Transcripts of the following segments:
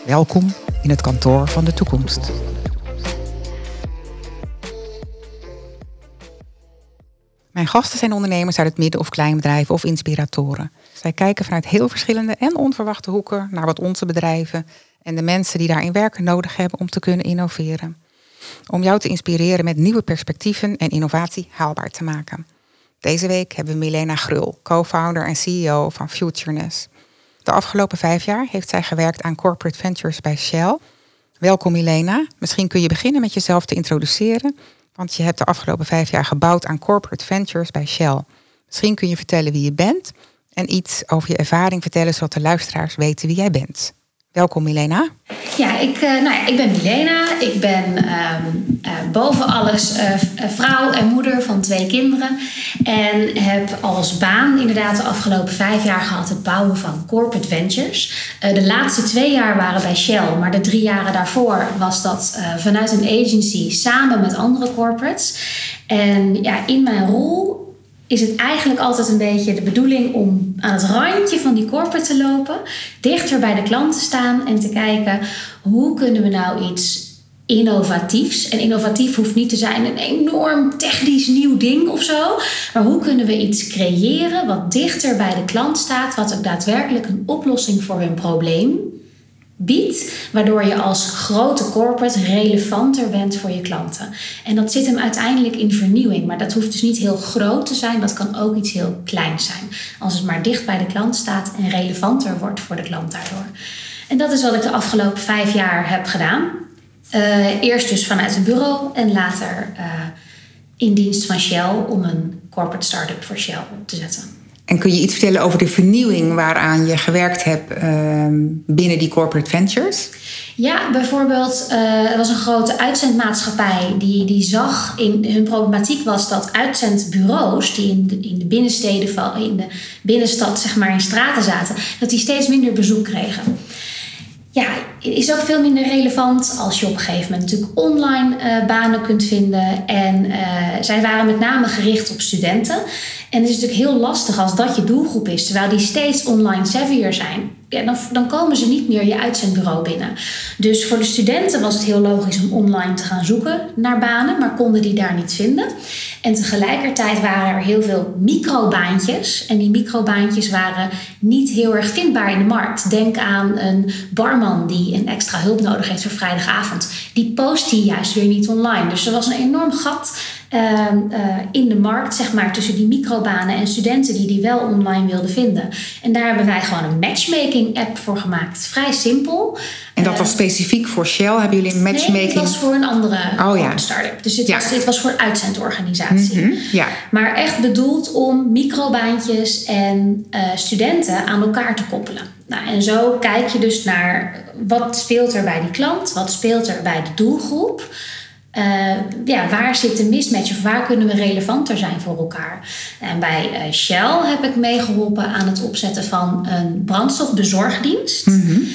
Welkom in het kantoor van de toekomst. Mijn gasten zijn ondernemers uit het midden- of kleinbedrijf of inspiratoren. Zij kijken vanuit heel verschillende en onverwachte hoeken naar wat onze bedrijven en de mensen die daarin werken nodig hebben om te kunnen innoveren. Om jou te inspireren met nieuwe perspectieven en innovatie haalbaar te maken. Deze week hebben we Milena Grul, co-founder en CEO van Futureness. De afgelopen vijf jaar heeft zij gewerkt aan corporate ventures bij Shell. Welkom Milena. Misschien kun je beginnen met jezelf te introduceren want je hebt de afgelopen vijf jaar gebouwd aan corporate ventures bij Shell. Misschien kun je vertellen wie je bent en iets over je ervaring vertellen, zodat de luisteraars weten wie jij bent. Welkom Milena. Ja, ik, uh, nou ja, ik ben Milena. Ik ben um, uh, boven alles uh, vrouw en moeder van twee kinderen. En heb als baan inderdaad de afgelopen vijf jaar gehad het bouwen van corporate ventures. de laatste twee jaar waren bij Shell, maar de drie jaren daarvoor was dat vanuit een agency samen met andere corporates. En ja, in mijn rol is het eigenlijk altijd een beetje de bedoeling om aan het randje van die corporate te lopen, dichter bij de klant te staan en te kijken hoe kunnen we nou iets innovatiefs. En innovatief hoeft niet te zijn een enorm technisch nieuw ding of zo. Maar hoe kunnen we iets creëren wat dichter bij de klant staat, wat ook daadwerkelijk een oplossing voor hun probleem biedt, waardoor je als grote corporate relevanter bent voor je klanten. En dat zit hem uiteindelijk in vernieuwing, maar dat hoeft dus niet heel groot te zijn, dat kan ook iets heel kleins zijn. Als het maar dicht bij de klant staat en relevanter wordt voor de klant daardoor. En dat is wat ik de afgelopen vijf jaar heb gedaan. Uh, eerst dus vanuit een bureau en later uh, in dienst van Shell om een corporate start-up voor Shell op te zetten. En kun je iets vertellen over de vernieuwing waaraan je gewerkt hebt uh, binnen die corporate ventures? Ja, bijvoorbeeld, uh, er was een grote uitzendmaatschappij die, die zag in hun problematiek was dat uitzendbureaus die in de, in de binnensteden van in de binnenstad, zeg maar in straten zaten, dat die steeds minder bezoek kregen ja, is ook veel minder relevant als je op een gegeven moment natuurlijk online uh, banen kunt vinden. En uh, zij waren met name gericht op studenten. En het is natuurlijk heel lastig als dat je doelgroep is, terwijl die steeds online savvier zijn ja, dan, dan komen ze niet meer je uitzendbureau binnen. Dus voor de studenten was het heel logisch om online te gaan zoeken naar banen, maar konden die daar niet vinden. En tegelijkertijd waren er heel veel microbaantjes. En die microbaantjes waren niet heel erg vindbaar in de markt. Denk aan een barman die een extra hulp nodig heeft voor vrijdagavond. Die post die juist weer niet online. Dus er was een enorm gat uh, in de markt, zeg maar, tussen die microbanen en studenten die die wel online wilden vinden. En daar hebben wij gewoon een matchmaking-app voor gemaakt. Vrij simpel. En dat was ehm, specifiek voor Shell? Hebben jullie een matchmaking? Nee, dit was voor een andere oh, ja. start-up. Dus dit, was, dit was voor uitzendorganisatie. Mm ja. Maar echt bedoeld om microbaantjes en uh, studenten aan elkaar te koppelen. Nou, en zo kijk je dus naar wat speelt er bij die klant, wat speelt er bij de doelgroep. Uh, ja, waar zit de mismatch of waar kunnen we relevanter zijn voor elkaar? En bij uh, Shell heb ik meegeholpen aan het opzetten van een brandstofbezorgdienst. Mm -hmm.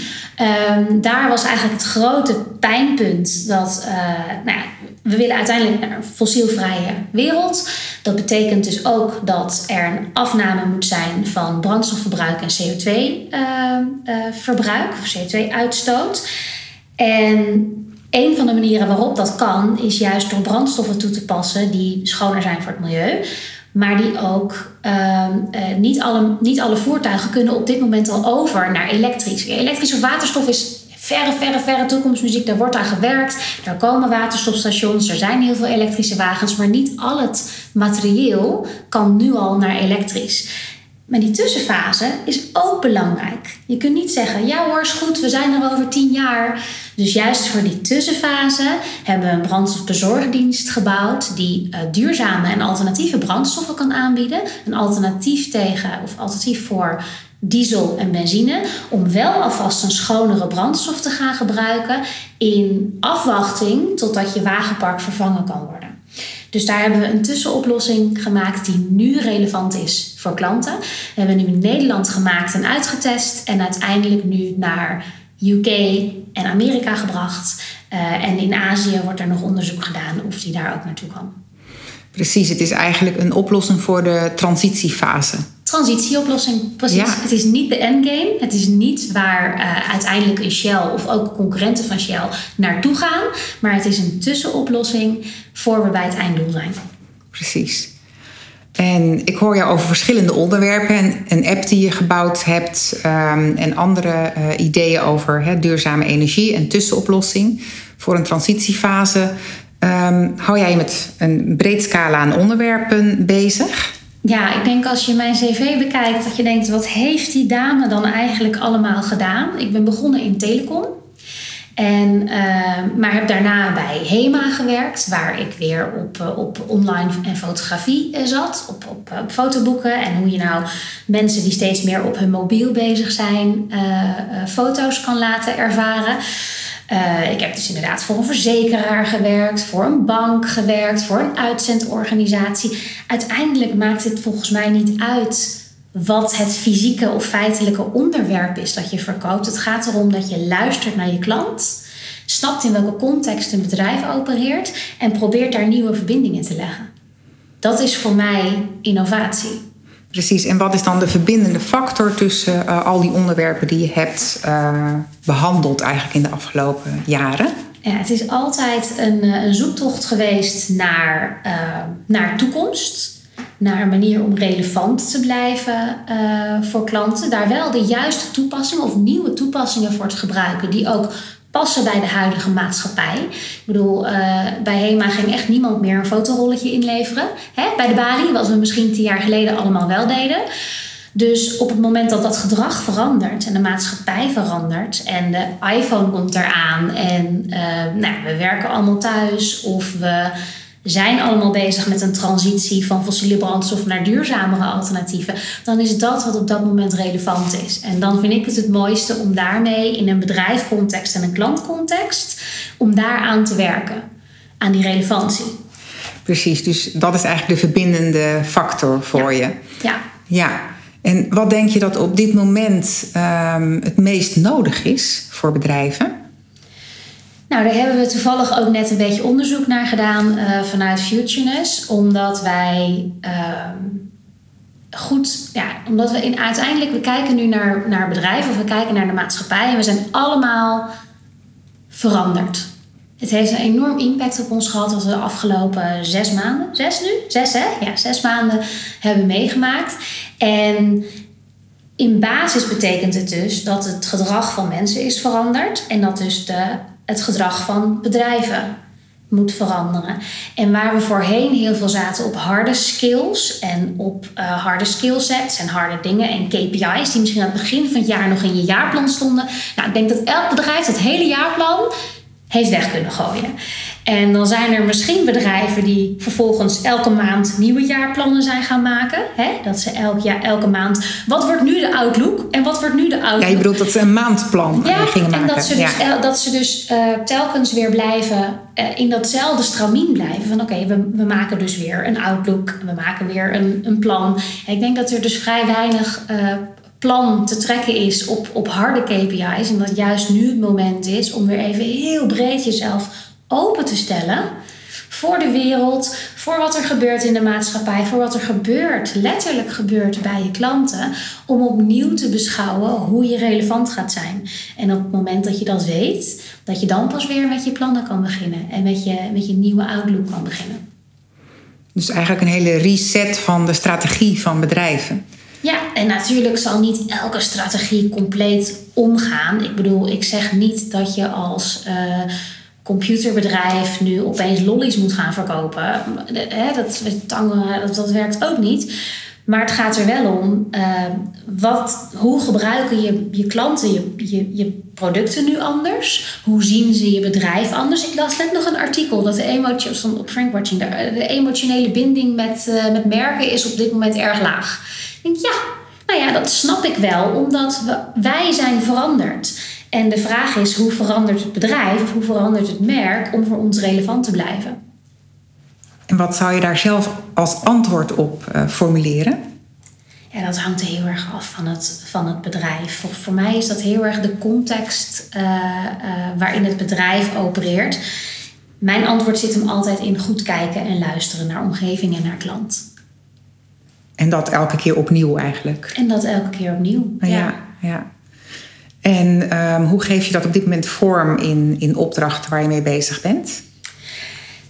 um, daar was eigenlijk het grote pijnpunt dat uh, nou ja, we willen uiteindelijk naar een fossielvrije wereld. Dat betekent dus ook dat er een afname moet zijn van brandstofverbruik en CO2-verbruik of CO2-uitstoot. En een van de manieren waarop dat kan, is juist door brandstoffen toe te passen die schoner zijn voor het milieu. Maar die ook uh, niet, alle, niet alle voertuigen kunnen op dit moment al over naar elektrisch. Elektrisch of waterstof is verre, verre, verre toekomstmuziek. Daar wordt aan gewerkt. Er komen waterstofstations. Er zijn heel veel elektrische wagens. Maar niet al het materieel kan nu al naar elektrisch. Maar die tussenfase is ook belangrijk. Je kunt niet zeggen, ja hoor, is goed, we zijn er over tien jaar. Dus juist voor die tussenfase hebben we een brandstofbezorgdienst gebouwd die uh, duurzame en alternatieve brandstoffen kan aanbieden. Een alternatief tegen of alternatief voor diesel en benzine, om wel alvast een schonere brandstof te gaan gebruiken in afwachting totdat je wagenpark vervangen kan worden. Dus daar hebben we een tussenoplossing gemaakt die nu relevant is voor klanten. We hebben nu in Nederland gemaakt en uitgetest en uiteindelijk nu naar UK en Amerika gebracht. Uh, en in Azië wordt er nog onderzoek gedaan of die daar ook naartoe kan. Precies, het is eigenlijk een oplossing voor de transitiefase. Transitieoplossing, precies. Ja. Het is niet de endgame. Het is niet waar uh, uiteindelijk een Shell of ook concurrenten van Shell naartoe gaan. Maar het is een tussenoplossing voor we bij het einddoel zijn. Precies. En ik hoor jou over verschillende onderwerpen. En een app die je gebouwd hebt um, en andere uh, ideeën over duurzame energie en tussenoplossing voor een transitiefase. Um, hou jij met een breed scala aan onderwerpen bezig? Ja, ik denk als je mijn cv bekijkt, dat je denkt: wat heeft die dame dan eigenlijk allemaal gedaan? Ik ben begonnen in telecom. En, uh, maar heb daarna bij HEMA gewerkt, waar ik weer op, uh, op online en fotografie uh, zat, op, op, fotoboeken. En hoe je nou mensen die steeds meer op hun mobiel bezig zijn, foto's kan laten ervaren. Uh, ik heb dus inderdaad voor een verzekeraar gewerkt, voor een bank gewerkt, voor een uitzendorganisatie. Uiteindelijk maakt het volgens mij niet uit wat het fysieke of feitelijke onderwerp is dat je verkoopt. Het gaat erom dat je luistert naar je klant, snapt in welke context een bedrijf opereert en probeert daar nieuwe verbindingen te leggen. Dat is voor mij innovatie. Precies, en wat is dan de verbindende factor tussen uh, al die onderwerpen die je hebt uh, behandeld eigenlijk in de afgelopen jaren? Ja, het is altijd een, eh, een zoektocht geweest naar, naar toekomst. Naar een manier om relevant te blijven voor klanten. Daar wel de juiste toepassingen of nieuwe toepassingen voor te gebruiken. Die ook passen bij de huidige maatschappij. Ik bedoel, uh, bij HEMA ging echt niemand meer een fotorolletje inleveren. Hè? Bij de balie, wat we misschien tien jaar geleden allemaal wel deden. Dus op het moment dat dat gedrag verandert en de maatschappij verandert en de iPhone komt eraan en uh, nou, we werken allemaal thuis of we zijn allemaal bezig met een transitie van fossiele brandstof naar duurzamere alternatieven, dan is dat wat op dat moment relevant is. En dan vind ik het het mooiste om daarmee in een bedrijfcontext en een klantcontext, om daar aan te werken, aan die relevantie. Precies, dus dat is eigenlijk de verbindende factor voor ja. je. Ja. Ja. En wat denk je dat op dit moment um, het meest nodig is voor bedrijven? Nou, daar hebben we toevallig ook net een beetje onderzoek naar gedaan uh, vanuit Futureness. Omdat wij uh, goed, ja, omdat we in, uiteindelijk, we kijken nu naar, naar bedrijven of we kijken naar de maatschappij en we zijn allemaal veranderd. Het heeft een enorm impact op ons gehad wat we de afgelopen zes maanden, zes nu? Zes hè? Ja, zes maanden hebben meegemaakt. En in basis betekent het dus dat het gedrag van mensen is veranderd en dat dus de het gedrag van bedrijven moet veranderen. En waar we voorheen heel veel zaten op harde skills en op uh, harde skillsets en harde dingen en KPI's die misschien aan het begin van het jaar nog in je jaarplan stonden. Nou, ik denk dat elk bedrijf dat hele jaarplan heeft weg kunnen gooien. En dan zijn er misschien bedrijven die vervolgens elke maand nieuwe jaarplannen zijn gaan maken. Hè? Dat ze elk jaar, elke maand. Wat wordt nu de outlook en wat wordt nu de outlook? Ja, je bedoelt dat ze een maandplan ja, gingen maken. En dat ze dus, ja. dat ze dus uh, telkens weer blijven uh, in datzelfde stramien blijven. Van oké, okay, we, we maken dus weer een outlook. We maken weer een, een plan. En ik denk dat er dus vrij weinig. Uh, plan te trekken is op, op harde KPI's. En dat juist nu het moment is om weer even heel breed jezelf open te stellen voor de wereld, voor wat er gebeurt in de maatschappij, voor wat er gebeurt, letterlijk gebeurt bij je klanten, om opnieuw te beschouwen hoe je relevant gaat zijn. En op het moment dat je dat weet, dat je dan pas weer met je plannen kan beginnen en met je, met je nieuwe outlook kan beginnen. Dus eigenlijk een hele reset van de strategie van bedrijven. Ja, en natuurlijk zal niet elke strategie compleet omgaan. Ik bedoel, ik zeg niet dat je als uh, computerbedrijf nu opeens lollies moet gaan verkopen. Dat, dat, werkt ook niet. Maar het gaat er wel om, uh, wat, hoe gebruiken je, je klanten je, je, je producten nu anders? Hoe zien ze je bedrijf anders? Ik las net nog een artikel dat de op Frankwatching, de, de emotionele binding met, uh, met merken is op dit moment erg laag. Ik denk, ja, Nou ja, dat snap ik wel, omdat we, wij zijn veranderd. En de vraag is, hoe verandert het bedrijf of hoe verandert het merk om voor ons relevant te blijven? En wat zou je daar zelf als antwoord op uh, formuleren? Ja, dat hangt heel erg af van het, van het bedrijf. Voor, voor mij is dat heel erg de context uh, uh, waarin het bedrijf opereert. Mijn antwoord zit hem altijd in goed kijken en luisteren naar omgeving en naar klant. En dat elke keer opnieuw eigenlijk. En dat elke keer opnieuw. Ja, ja. ja. En um, hoe geef je dat op dit moment vorm in, in opdrachten waar je mee bezig bent?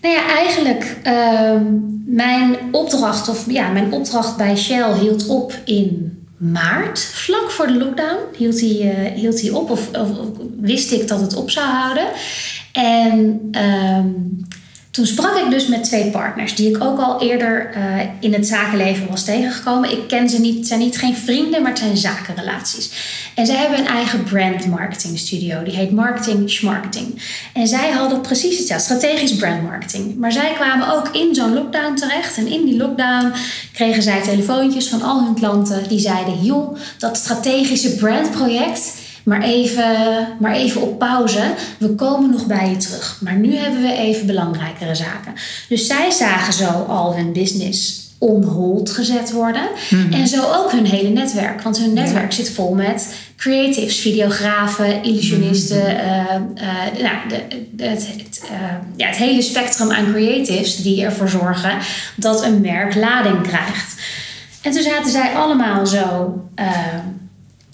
Nou ja, eigenlijk uh, mijn opdracht, of ja, mijn opdracht bij Shell hield op in maart. Vlak voor de lockdown hield hij, uh, hield hij op, of, wist ik dat het op zou houden. En um, toen sprak ik dus met twee partners die ik ook al eerder uh, in het zakenleven was tegengekomen. Ik ken ze niet, het zijn niet geen vrienden, maar het zijn zakenrelaties. En zij hebben een eigen brand marketing studio. Die heet Marketing Schmarketing. En zij hadden precies hetzelfde, strategisch brand marketing. Maar zij kwamen ook in zo'n lockdown terecht. En in die lockdown kregen zij telefoontjes van al hun klanten. Die zeiden, joh, dat strategische brandproject maar even, maar even op pauze. We komen nog bij je terug. Maar nu hebben we even belangrijkere zaken. Dus zij zagen zo al hun business on hold gezet worden. Mm-hmm. En zo ook hun hele netwerk. Want hun netwerk ja. zit vol met creatives, videografen, illusionisten. Mm-hmm. Uh, uh, nou, de, de, het, het, uh, ja, het hele spectrum aan creatives die ervoor zorgen dat een merk lading krijgt. En toen zaten zij allemaal zo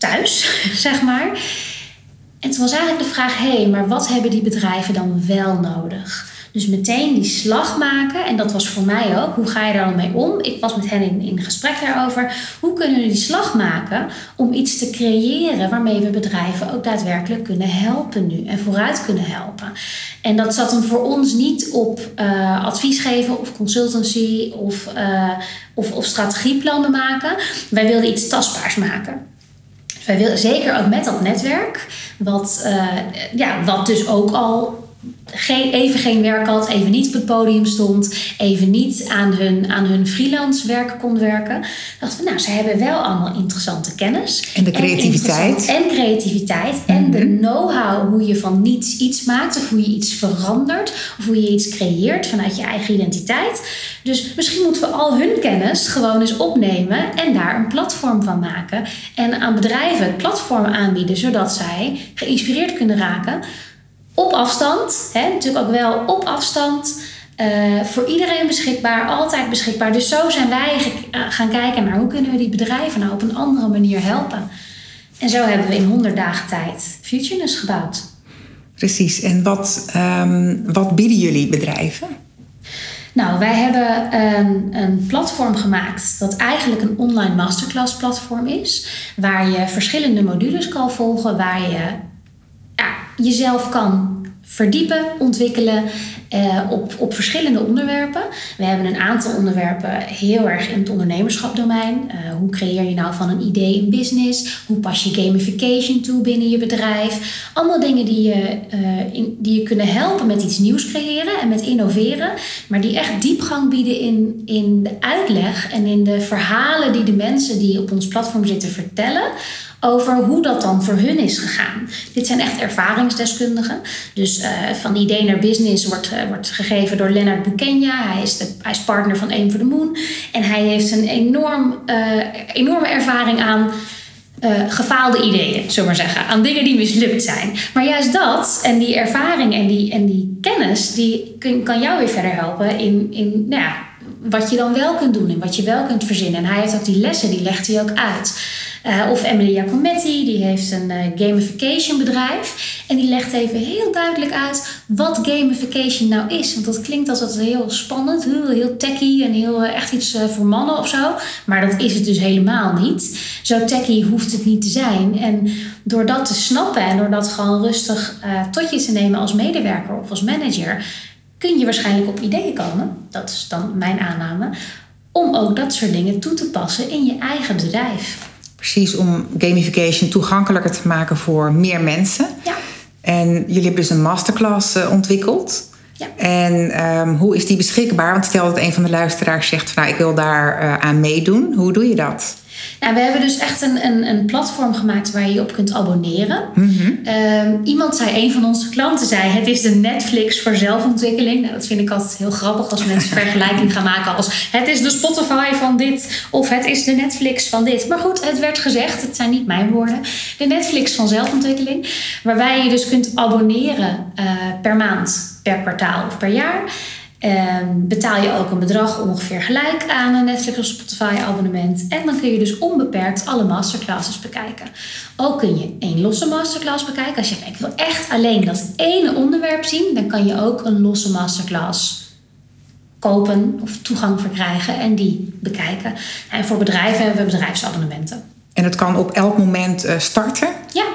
thuis, zeg maar. En toen was eigenlijk de vraag: hé, hey, maar wat hebben die bedrijven dan wel nodig? Dus meteen die slag maken. En dat was voor mij ook. Hoe ga je daar dan mee om? Ik was met hen in, in gesprek daarover. Hoe kunnen we die slag maken om iets te creëren waarmee we bedrijven ook daadwerkelijk kunnen helpen nu en vooruit kunnen helpen? En dat zat hem voor ons niet op uh, advies geven of consultancy of, uh, of, of strategieplannen maken. Wij wilden iets tastbaars maken. Wij willen zeker ook met dat netwerk, wat, uh, ja, wat dus ook al geen, even geen werk had, even niet op het podium stond, even niet aan hun, aan hun freelance werk kon werken. Dachten we, nou, ze hebben wel allemaal interessante kennis. En de creativiteit. En, en creativiteit. En de know-how hoe je van niets iets maakt, of hoe je iets verandert, of hoe je iets creëert vanuit je eigen identiteit. Dus misschien moeten we al hun kennis gewoon eens opnemen en daar een platform van maken. En aan bedrijven het platform aanbieden, zodat zij geïnspireerd kunnen raken op afstand, hè, natuurlijk ook wel op afstand. Uh, voor iedereen beschikbaar, altijd beschikbaar. Dus zo zijn wij gaan kijken naar hoe kunnen we die bedrijven nou op een andere manier helpen. En zo hebben we in 100 dagen tijd Futureness gebouwd. Precies. En wat, um, wat bieden jullie bedrijven? Nou, wij hebben een, een, platform gemaakt dat eigenlijk een online masterclass platform is. Waar je verschillende modules kan volgen, waar je jezelf kan verdiepen, ontwikkelen uh, op, op verschillende onderwerpen. We hebben een aantal onderwerpen heel erg in het ondernemerschapdomein. Uh, hoe creëer je nou van een idee een business? Hoe pas je gamification toe binnen je bedrijf? Allemaal dingen die je, uh, in, die je kunnen helpen met iets nieuws creëren en met innoveren. Maar die echt diepgang bieden in, in de uitleg en in de verhalen die de mensen die op ons platform zitten vertellen over hoe dat dan voor hun is gegaan. Dit zijn echt ervaringsdeskundigen. Dus uh, van idee naar business wordt, uh, wordt gegeven door Leonard Bukenya. Hij is, de, hij is partner van Aim for the Moon. En hij heeft een enorm, uh, enorme ervaring aan gefaalde ideeën, zullen maar zeggen. Aan dingen die mislukt zijn. Maar juist dat en die ervaring en die, en die kennis... die kan jou weer verder helpen in, in nou ja, wat je dan wel kunt doen... en wat je wel kunt verzinnen. En hij heeft ook die lessen, die legt hij ook uit... Uh, of Emily Giacometti, die heeft een uh, gamification bedrijf. En die legt even heel duidelijk uit wat gamification nou is. Want dat klinkt als het heel spannend, heel, heel techy en heel uh, echt iets voor mannen of zo. Maar dat is het dus helemaal niet. Zo techy hoeft het niet te zijn. En door dat te snappen en door dat gewoon rustig tot je te nemen als medewerker of als manager, kun je waarschijnlijk op ideeën komen. Dat is dan mijn aanname. Om ook dat soort dingen toe te passen in je eigen bedrijf. Precies, om gamification toegankelijker te maken voor meer mensen. Ja. En jullie hebben dus een masterclass uh, ontwikkeld. Ja. En um, hoe is die beschikbaar? Want stel dat een van de luisteraars zegt van nou, ik wil daar uh, aan meedoen. Hoe doe je dat? Nou, we hebben dus echt een, een, een platform gemaakt waar je je op kunt abonneren. Ehm, iemand zei, een van onze klanten zei, het is de Netflix voor zelfontwikkeling. Nou, dat vind ik altijd heel grappig als mensen vergelijking gaan maken als het is de Spotify van dit of het is de Netflix van dit. Maar goed, het werd gezegd, het zijn niet mijn woorden. De Netflix van zelfontwikkeling, waarbij je dus kunt abonneren uh, per maand, per kwartaal of per jaar. Ehm, betaal je ook een bedrag ongeveer gelijk aan een Netflix of Spotify abonnement. En dan kun je dus onbeperkt alle masterclasses bekijken. Ook kun je één losse masterclass bekijken. Als je denkt, ik wil echt alleen dat ene onderwerp zien, dan kan je ook een losse masterclass kopen of toegang verkrijgen en die bekijken. En voor bedrijven hebben we bedrijfsabonnementen. En het kan op elk moment eh, starten? Ja,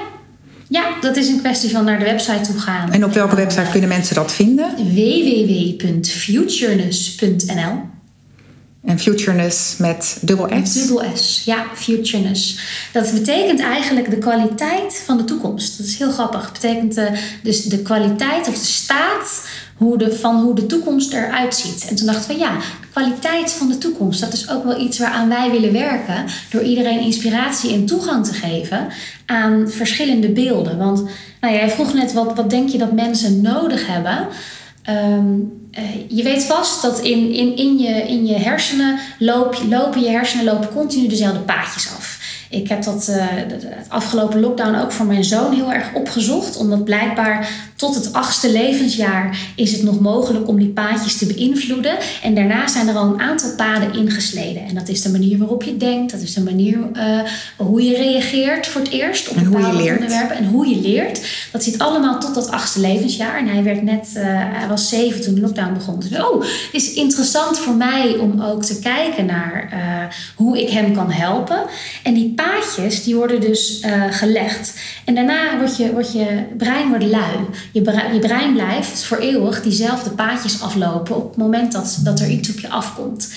ja, dat is een kwestie van naar de website toe gaan. En op welke website kunnen mensen dat vinden? www.futureness.nl en futureness met dubbel S? Dubbel S, ja, futureness. Dat betekent eigenlijk de kwaliteit van de toekomst. Dat is heel grappig. Het betekent uh, dus de kwaliteit of de staat hoe de, van hoe de toekomst eruit ziet. En toen dachten we, ja, de kwaliteit van de toekomst, dat is ook wel iets waaraan wij willen werken. Door iedereen inspiratie en toegang te geven aan verschillende beelden. Want nou, jij vroeg net, wat, wat denk je dat mensen nodig hebben? Ehm, eh, je weet vast dat in, in, in, je, in je hersenen loop, lopen je hersenen lopen continu dezelfde paadjes af. Ik heb dat uh, het afgelopen lockdown ook voor mijn zoon heel erg opgezocht. Omdat blijkbaar tot het achtste levensjaar is het nog mogelijk om die paadjes te beïnvloeden. En daarna zijn er al een aantal paden ingesleden. En dat is de manier waarop je denkt. Dat is de manier uh, hoe je reageert voor het eerst op bepaalde hoe je leert. onderwerpen. En hoe je leert. Dat zit allemaal tot dat achtste levensjaar. En hij werd net, uh, hij was zeven toen de lockdown begon. Dus oh, het is interessant voor mij om ook te kijken naar hoe ik hem kan helpen. En die paadjes die worden dus uh, gelegd. En daarna wordt je, wordt je brein wordt lui. Je brein, je brein blijft voor eeuwig diezelfde paadjes aflopen op het moment dat, dat er iets op je afkomt.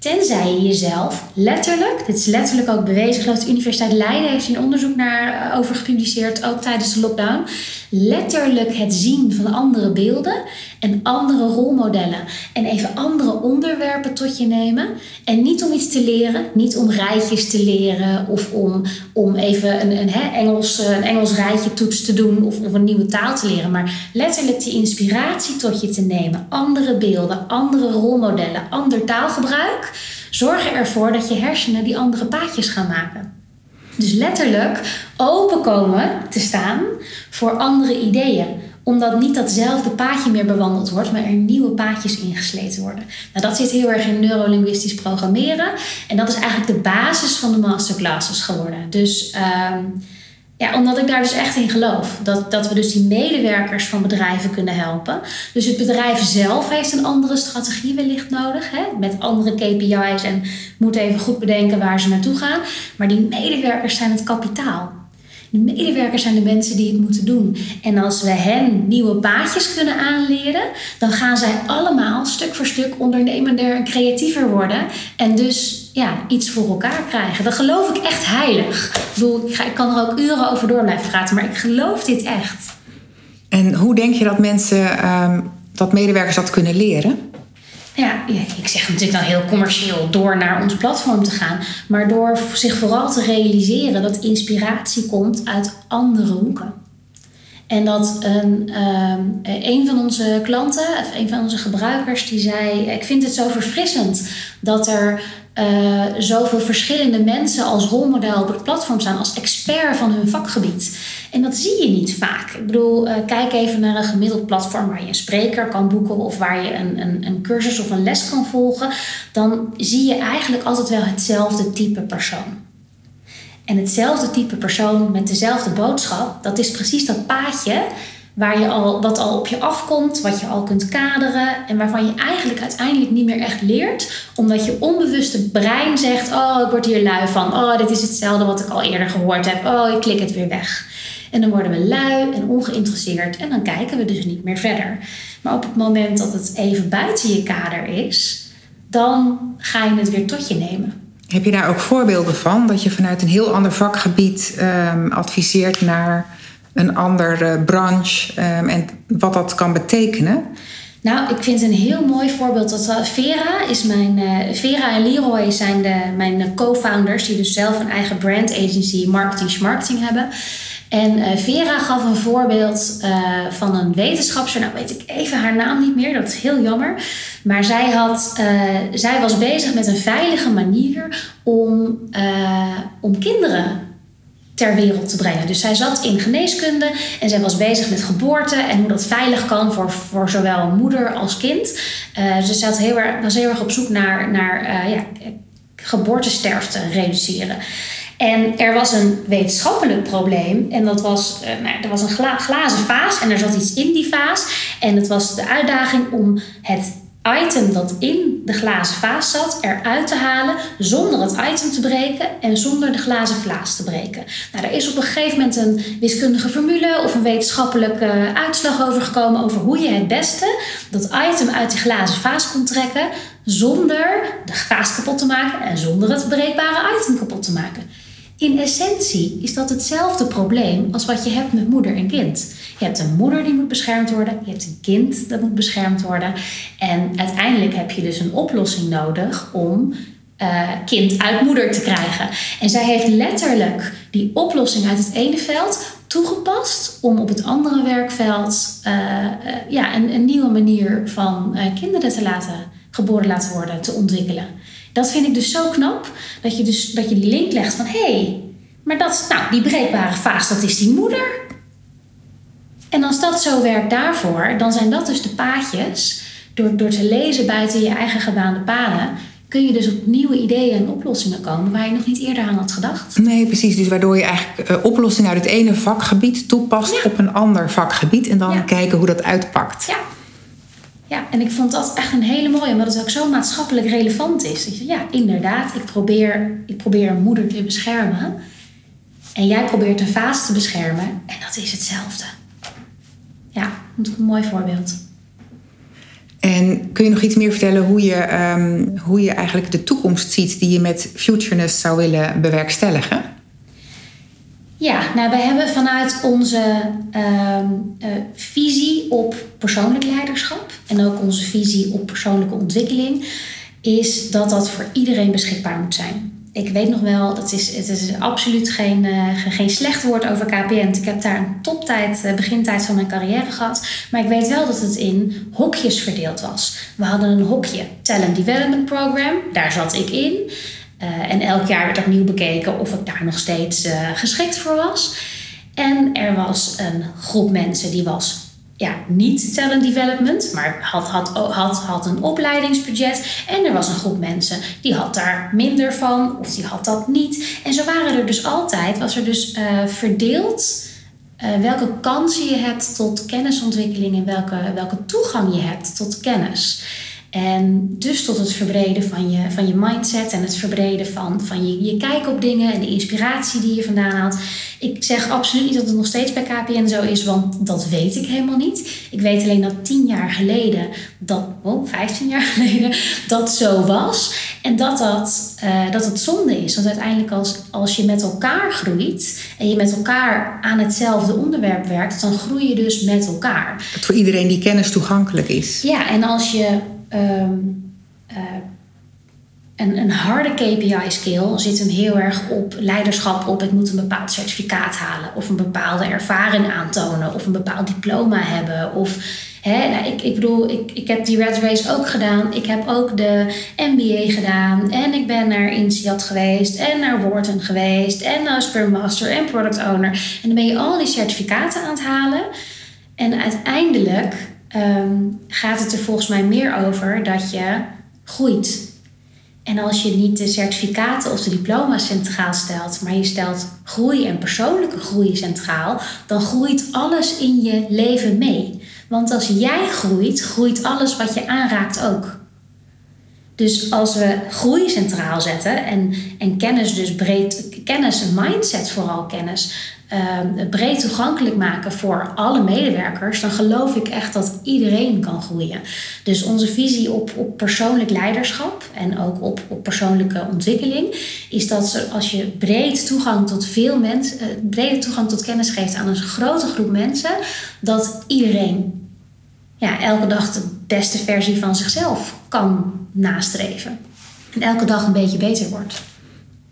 Tenzij je jezelf letterlijk, dit is letterlijk ook bewezen, geloof de Universiteit Leiden heeft een onderzoek naar, eh, over gepubliceerd, ook tijdens de lockdown. Letterlijk het zien van andere beelden en andere rolmodellen. En even andere onderwerpen tot je nemen. En niet om iets te leren, niet om rijtjes te leren of om, om even een, een, Engels, eh, een Engels rijtje toets te doen of, of een nieuwe taal te leren. Maar letterlijk die inspiratie tot je te nemen. Andere beelden, andere rolmodellen, ander taalgebruik. Zorgen ervoor dat je hersenen die andere paadjes gaan maken. Dus letterlijk open komen te staan voor andere ideeën omdat niet datzelfde paadje meer bewandeld wordt, maar er nieuwe paadjes ingesleten worden. Nou, dat zit heel erg in neurolinguistisch programmeren. En dat is eigenlijk de basis van de masterclasses geworden. Dus ehm, ja, omdat ik daar dus echt in geloof. Dat, dat we dus die medewerkers van bedrijven kunnen helpen. Dus het bedrijf zelf heeft een andere strategie wellicht nodig. Hè? Met andere KPI's en moet even goed bedenken waar ze naartoe gaan. Maar die medewerkers zijn het kapitaal. De medewerkers zijn de mensen die het moeten doen. En als we hen nieuwe paadjes kunnen aanleren, dan gaan zij allemaal stuk voor stuk ondernemender en creatiever worden. En dus ja, iets voor elkaar krijgen. Dat geloof ik echt heilig. Ik, bedoel, ik kan er ook uren over door blijven praten, maar ik geloof dit echt. En hoe denk je dat mensen, um, dat medewerkers dat kunnen leren? Ja, ik zeg natuurlijk dan heel commercieel door naar ons platform te gaan. Maar door zich vooral te realiseren dat inspiratie komt uit andere hoeken. En dat een, um, een van onze klanten, of een van onze gebruikers, die zei: Ik vind het zo verfrissend dat er uh, zoveel verschillende mensen als rolmodel op het platform staan, als expert van hun vakgebied. En dat zie je niet vaak. Ik bedoel, uh, kijk even naar een gemiddeld platform waar je een spreker kan boeken of waar je een, een, een cursus of een les kan volgen. Dan zie je eigenlijk altijd wel hetzelfde type persoon. En hetzelfde type persoon met dezelfde boodschap, dat is precies dat paadje waar je al, wat al op je afkomt, wat je al kunt kaderen en waarvan je eigenlijk uiteindelijk niet meer echt leert, omdat je onbewuste brein zegt: Oh, ik word hier lui van. Oh, dit is hetzelfde wat ik al eerder gehoord heb. Oh, ik klik het weer weg. En dan worden we lui en ongeïnteresseerd en dan kijken we dus niet meer verder. Maar op het moment dat het even buiten je kader is, dan ga je het weer tot je nemen. Heb je daar ook voorbeelden van? Dat je vanuit een heel ander vakgebied um, adviseert naar een andere branche um, en wat dat kan betekenen? Nou, ik vind een heel mooi voorbeeld dat Vera is mijn. Uh, Vera en Leroy zijn de, mijn co-founders, die dus zelf een eigen brand agency, marketing, marketing hebben. En uh, Vera gaf een voorbeeld uh, van een wetenschapster. Nou weet ik even haar naam niet meer, dat is heel jammer. Maar zij, had, zij was bezig met een veilige manier om, om kinderen ter wereld te brengen. Dus zij zat in geneeskunde en zij was bezig met geboorte en hoe dat veilig kan voor, voor zowel moeder als kind. Dus erg, was heel erg op zoek naar, naar uh, ja, reduceren. En er was een wetenschappelijk probleem. En dat was, uh, nou, er was een gla glazen vaas en er zat iets in die vaas. En het was de uitdaging om het item dat in de glazen vaas zat eruit te halen zonder het item te breken en zonder de glazen vaas te breken. Nou, er is op een gegeven moment een wiskundige formule of een wetenschappelijke uitslag over gekomen over hoe je het beste dat item uit die glazen vaas kon trekken zonder de vaas kapot te maken en zonder het breekbare item kapot te maken. In essentie is dat hetzelfde probleem als wat je hebt met moeder en kind. Je hebt een moeder die moet beschermd worden, je hebt een kind dat moet beschermd worden. En uiteindelijk heb je dus een oplossing nodig om uh, kind uit moeder te krijgen. En zij heeft letterlijk die oplossing uit het ene veld toegepast om op het andere werkveld uh, uh, ja, een, een, nieuwe manier van kinderen te laten geboren laten worden, te ontwikkelen. Dat vind ik dus zo knap, dat je, dus, dat je die link legt van hé, hey, maar dat, nou, die breekbare vaas, dat is die moeder. En als dat zo werkt daarvoor, dan zijn dat dus de paadjes. Door, door te lezen buiten je eigen gebaande paden, kun je dus op nieuwe ideeën en oplossingen komen waar je nog niet eerder aan had gedacht. Nee, precies. Dus waardoor je eigenlijk uh, oplossingen uit het ene vakgebied toepast op een ander vakgebied en dan kijken hoe dat uitpakt. Ja. Ja, en ik vond dat echt een hele mooie, omdat het ook zo maatschappelijk relevant is. Dat je, ja, inderdaad, ik probeer, ik probeer een moeder te beschermen. En jij probeert een vaas te beschermen. En dat is hetzelfde. Dat is een mooi voorbeeld. En kun je nog iets meer vertellen hoe je, um, hoe je eigenlijk de toekomst ziet die je met Futureness zou willen bewerkstelligen? Ja, nou, wij hebben vanuit onze uh, uh, visie op persoonlijk leiderschap en ook onze visie op persoonlijke ontwikkeling, is dat dat voor iedereen beschikbaar moet zijn ik weet nog wel, dat is, het is absoluut geen, uh, geen slecht woord over KPN. Ik heb daar een toptijd, uh, begintijd van mijn carrière gehad. Maar ik weet wel dat het in hokjes verdeeld was. We hadden een hokje Talent Development Program, daar zat ik in. Uh, en elk jaar werd opnieuw bekeken of ik daar nog steeds geschikt voor was. En er was een groep mensen die was ja, niet talent development, maar had, had, had, had een opleidingsbudget. En er was een groep mensen die had daar minder van of die had dat niet. En zo waren er dus altijd, was er dus uh, verdeeld uh, welke kansen je hebt tot kennisontwikkeling en welke, welke toegang je hebt tot kennis. En dus tot het verbreden van je, van je mindset en het verbreden van, van je, je kijk op dingen en de inspiratie die je vandaan haalt. Ik zeg absoluut niet dat het nog steeds bij KPN zo is, want dat weet ik helemaal niet. Ik weet alleen dat tien jaar geleden, dat, oh, 15 jaar geleden, dat zo was. En dat, dat, uh, dat het zonde is. Want uiteindelijk als, als je met elkaar groeit en je met elkaar aan hetzelfde onderwerp werkt, dan groei je dus met elkaar. Dat voor iedereen die kennis toegankelijk is. Ja, en als je um, uh, een, een harde KPI-skill zit hem heel erg op leiderschap, op het moet een bepaald certificaat halen, of een bepaalde ervaring aantonen, of een bepaald diploma hebben. Of, hè, nou, ik, ik bedoel, ik, ik heb die Red Race ook gedaan, ik heb ook de MBA gedaan, en ik ben naar INSEAD geweest, en naar Wharton geweest, en Scrum Master en Product Owner. En dan ben je al die certificaten aan het halen. En uiteindelijk um, gaat het er volgens mij meer over dat je groeit. En als je niet de certificaten of de diploma's centraal stelt, maar je stelt groei en persoonlijke groei centraal, dan groeit alles in je leven mee. Want als jij groeit, groeit alles wat je aanraakt ook. Dus als we groei centraal zetten en, en kennis dus breed, kennis en mindset vooral kennis, uh, breed toegankelijk maken voor alle medewerkers, dan geloof ik echt dat iedereen kan groeien. Dus onze visie op, op persoonlijk leiderschap en ook op, op persoonlijke ontwikkeling is dat als je breed toegang tot veel mensen, uh, brede toegang tot kennis geeft aan een grote groep mensen, dat iedereen ja, elke dag beste versie van zichzelf kan nastreven. En elke dag een beetje beter wordt.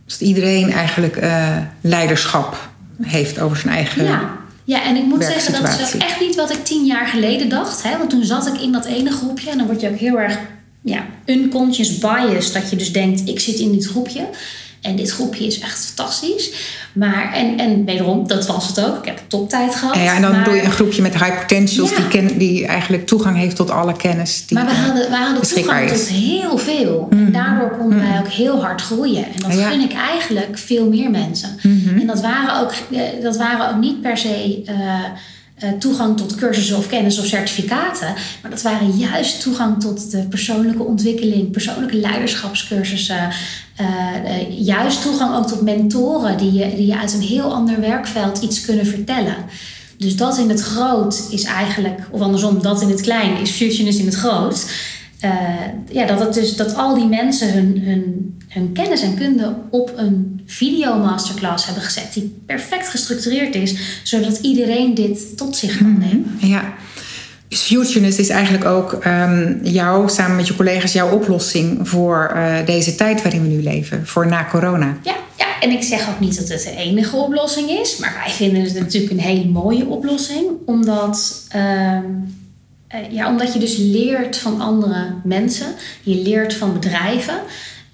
Dus iedereen eigenlijk uh, leiderschap heeft over zijn eigen. Ja. Ja, en ik moet zeggen, dat is ook echt niet wat ik tien jaar geleden dacht. Hè? Want toen zat ik in dat ene groepje en dan word je ook heel erg ja, unconscious bias. Dat je dus denkt, ik zit in dit groepje. En dit groepje is echt fantastisch. Maar, en, en wederom, dat was het ook. Ik heb een toptijd gehad. Ja, en dan maar, bedoel je een groepje met high potentials... Die, ken, die eigenlijk toegang heeft tot alle kennis. Die, maar we hadden, we hadden toegang tot heel veel. En mhm. daardoor konden wij mhm. ook heel hard groeien. En dat gun ik eigenlijk veel meer mensen. Mhm. En dat waren, ook, eh, dat waren ook niet per se... Uh, uh, toegang tot cursussen of kennis of certificaten. Maar dat waren juist toegang tot de persoonlijke ontwikkeling, persoonlijke leiderschapscursussen. Uh, juist toegang ook tot mentoren die je, die je uit een heel ander werkveld iets kunnen vertellen. Dus dat in het groot is eigenlijk, of andersom, dat in het klein is Fusionist in het groot. Uh, ja, dat, het dus, dat al die mensen hun, hun, hun kennis en kunde op een videomasterclass hebben gezet, die perfect gestructureerd is, zodat iedereen dit tot zich kan mhm. nemen. Ja. Futurist is eigenlijk ook um, jou, samen met je collega's, jouw oplossing voor uh, deze tijd waarin we nu leven, voor na corona. Ja, ja, en ik zeg ook niet dat het de enige oplossing is, maar wij vinden het natuurlijk een hele mooie oplossing, omdat. Uh, uh, ja, omdat je dus leert van andere mensen, je leert van bedrijven.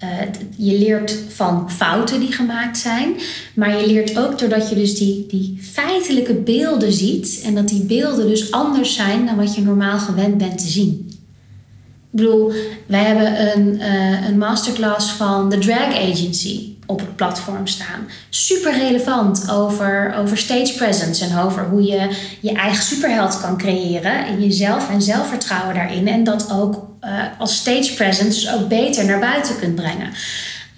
Uh, je leert van fouten die gemaakt zijn, maar je leert ook doordat je dus die, die feitelijke beelden ziet en dat die beelden dus anders zijn dan wat je normaal gewend bent te zien. Ik bedoel, wij hebben een, uh, een masterclass van The Drag Agency op het platform staan. Super relevant over, over stage presence en over hoe je je eigen superheld kan creëren in jezelf en zelfvertrouwen daarin. En dat ook uh, als stage presence dus ook beter naar buiten kunt brengen.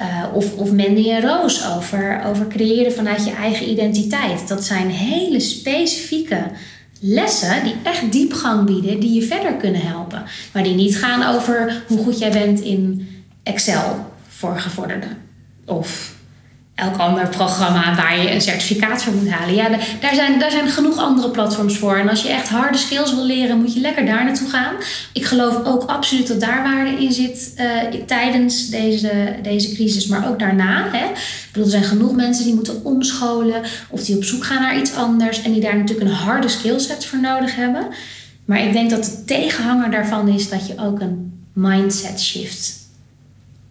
Uh, of, of Mandy en Roos over, over creëren vanuit je eigen identiteit. Dat zijn hele specifieke lessen die echt diepgang bieden, die je verder kunnen helpen. Maar die niet gaan over hoe goed jij bent in Excel voor gevorderden. Of elk ander programma waar je een certificaat voor moet halen. Ja, daar zijn, daar zijn genoeg andere platforms voor. En als je echt harde skills wil leren, moet je lekker daar naartoe gaan. Ik geloof ook absoluut dat daar waarde in zit uh, tijdens deze, deze crisis, maar ook daarna. Hè. Ik bedoel, er zijn genoeg mensen die moeten omscholen of die op zoek gaan naar iets anders en die daar natuurlijk een harde skillset voor nodig hebben. Maar ik denk dat de tegenhanger daarvan is dat je ook een mindset shift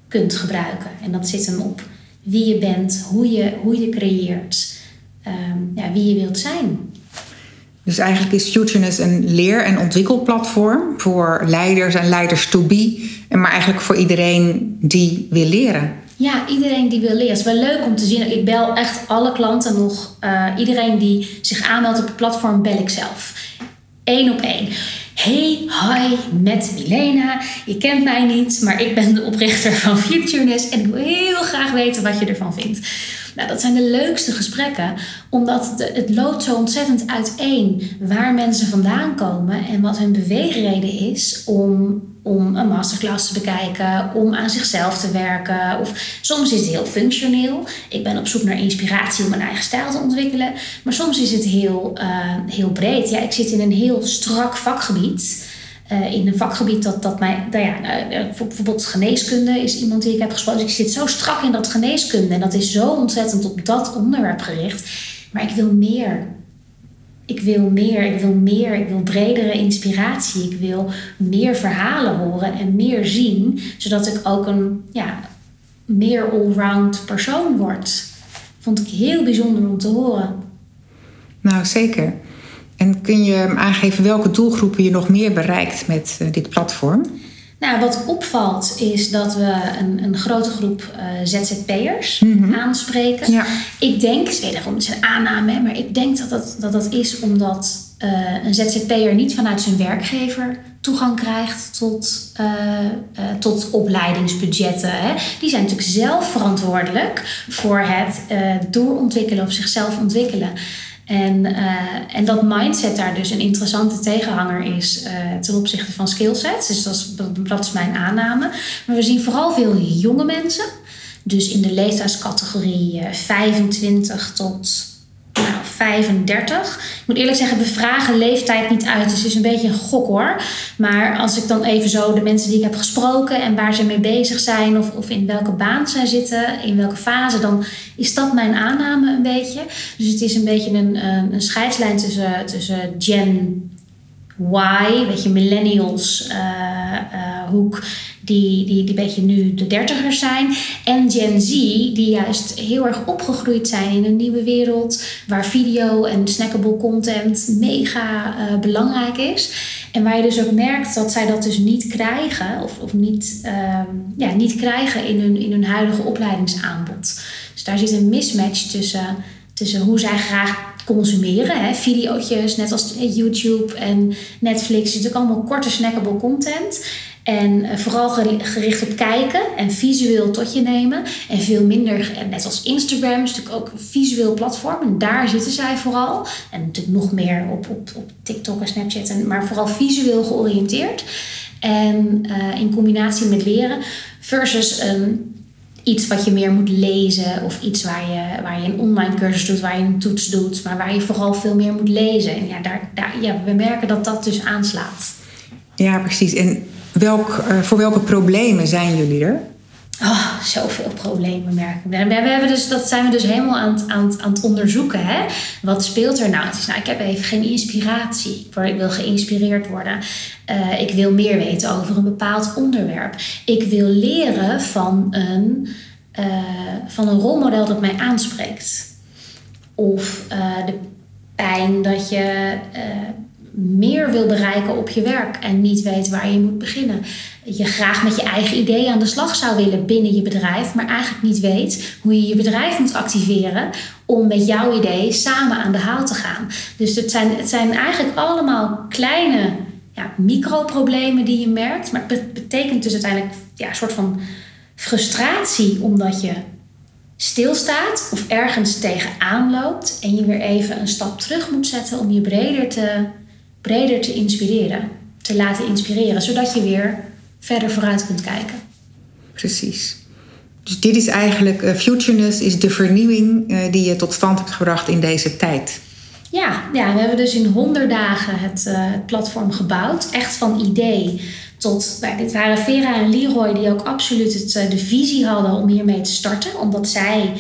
kunt gebruiken. En dat zit hem op wie je bent, hoe je, hoe je creëert, ehm, ja, wie je wilt zijn. Dus eigenlijk is Futureness een leer- en ontwikkelplatform voor leiders en leiders to be, maar eigenlijk voor iedereen die wil leren. Ja, iedereen die wil leren. Het is wel leuk om te zien. Ik bel echt alle klanten nog. Uh, iedereen die zich aanmeldt op het platform, bel ik zelf. Eén op één. Hey, hi, met Milena. Je kent mij niet, maar ik ben de oprichter van Futureness en ik wil heel graag weten wat je ervan vindt. Nou, dat zijn de leukste gesprekken, omdat het loopt zo ontzettend uiteen waar mensen vandaan komen en wat hun beweegreden is om, om een masterclass te bekijken, om aan zichzelf te werken. Of soms is het heel functioneel. Ik ben op zoek naar inspiratie om mijn eigen stijl te ontwikkelen. Maar soms is het heel, uh, heel breed. Ja, ik zit in een heel strak vakgebied. Uh, in een vakgebied dat, dat mij, nou ja, uh, bijvoorbeeld geneeskunde is iemand die ik heb gesproken. Dus ik zit zo strak in dat geneeskunde en dat is zo ontzettend op dat onderwerp gericht. Maar ik wil meer. Ik wil meer, ik wil meer, ik wil bredere inspiratie. Ik wil meer verhalen horen en meer zien, zodat ik ook een ja, meer allround persoon word. Vond ik heel bijzonder om te horen. Nou, zeker. En kun je aangeven welke doelgroepen je nog meer bereikt met uh, dit platform? Nou, wat opvalt is dat we een, een grote groep uh, ZZP'ers mm aanspreken. Ja. Ik denk, wederom, het is een aanname, maar ik denk dat dat, dat, dat is omdat uh, een ZZP'er niet vanuit zijn werkgever toegang krijgt tot, uh, uh, tot opleidingsbudgetten. Hè. Die zijn natuurlijk zelf verantwoordelijk voor het doorontwikkelen of zichzelf ontwikkelen. En, uh, en dat mindset daar dus een interessante tegenhanger is uh, ten opzichte van skillsets. Dus dat is, dat is mijn aanname. Maar we zien vooral veel jonge mensen. Dus in de leeftijdscategorie 25 tot nou, 35. Ik moet eerlijk zeggen, we vragen leeftijd niet uit. Dus het is een beetje een gok hoor. Maar als ik dan even zo de mensen die ik heb gesproken en waar ze mee bezig zijn, of, of in welke baan zij zitten, in welke fase, dan is dat mijn aanname een beetje. Dus het is een beetje een, een scheidslijn tussen, tussen Gen Y, weet je, millennials uh, uh, hoek, die, die, die beetje nu de dertigers zijn. En Gen Z, die juist heel erg opgegroeid zijn in een nieuwe wereld. Waar video en snackable content mega uh, belangrijk is. En waar je dus ook merkt dat zij dat dus niet krijgen. Of, of niet, ja, niet krijgen in hun, in hun huidige opleidingsaanbod. Dus daar zit een mismatch tussen, tussen hoe zij graag consumeren. Hè? Videootjes, net als YouTube en Netflix. Het is natuurlijk allemaal korte snackable content. En eh, vooral gericht op kijken en visueel tot je nemen. En veel minder, net als Instagram, is natuurlijk ook een visueel platform. En daar zitten zij vooral. En natuurlijk nog meer op, op, op TikTok en Snapchat. En, maar vooral visueel georiënteerd. En uh, in combinatie met leren. Versus een iets wat je meer moet lezen of iets waar je, waar je een online cursus doet, waar je een toets doet, maar waar je vooral veel meer moet lezen. En ja, daar, daar, ja, we merken dat dat dus aanslaat. Ja, precies. En welk, uh, voor welke problemen zijn jullie er? Oh, zoveel problemen merken we. We hebben dus, dat zijn we dus helemaal aan het, aan, aan het onderzoeken. Hè? Wat speelt er nou? Nou? Ik heb even geen inspiratie. Ik wil geïnspireerd worden. Uh, ik wil meer weten over een bepaald onderwerp. Ik wil leren van een, uh, van een rolmodel dat mij aanspreekt. Of de pijn dat je meer wil bereiken op je werk en niet weet waar je moet beginnen. Je graag met je eigen idee aan de slag zou willen binnen je bedrijf, maar eigenlijk niet weet hoe je je bedrijf moet activeren om met jouw idee samen aan de haal te gaan. Dus het zijn, het zijn eigenlijk allemaal kleine ja, microproblemen die je merkt, maar het betekent dus uiteindelijk ja, een soort van frustratie omdat je stilstaat of ergens tegenaan loopt en je weer even een stap terug moet zetten om je breder te breder te inspireren, te laten inspireren, zodat je weer verder vooruit kunt kijken. Precies. Dus dit is eigenlijk, uh, Futureness is de vernieuwing uh, die je tot stand hebt gebracht in deze tijd. Ja, ja we hebben dus in 100 dagen het, uh, het platform gebouwd. Echt van idee tot, nou, dit waren Vera en Leroy die ook absoluut het, de visie hadden om hiermee te starten. Omdat zij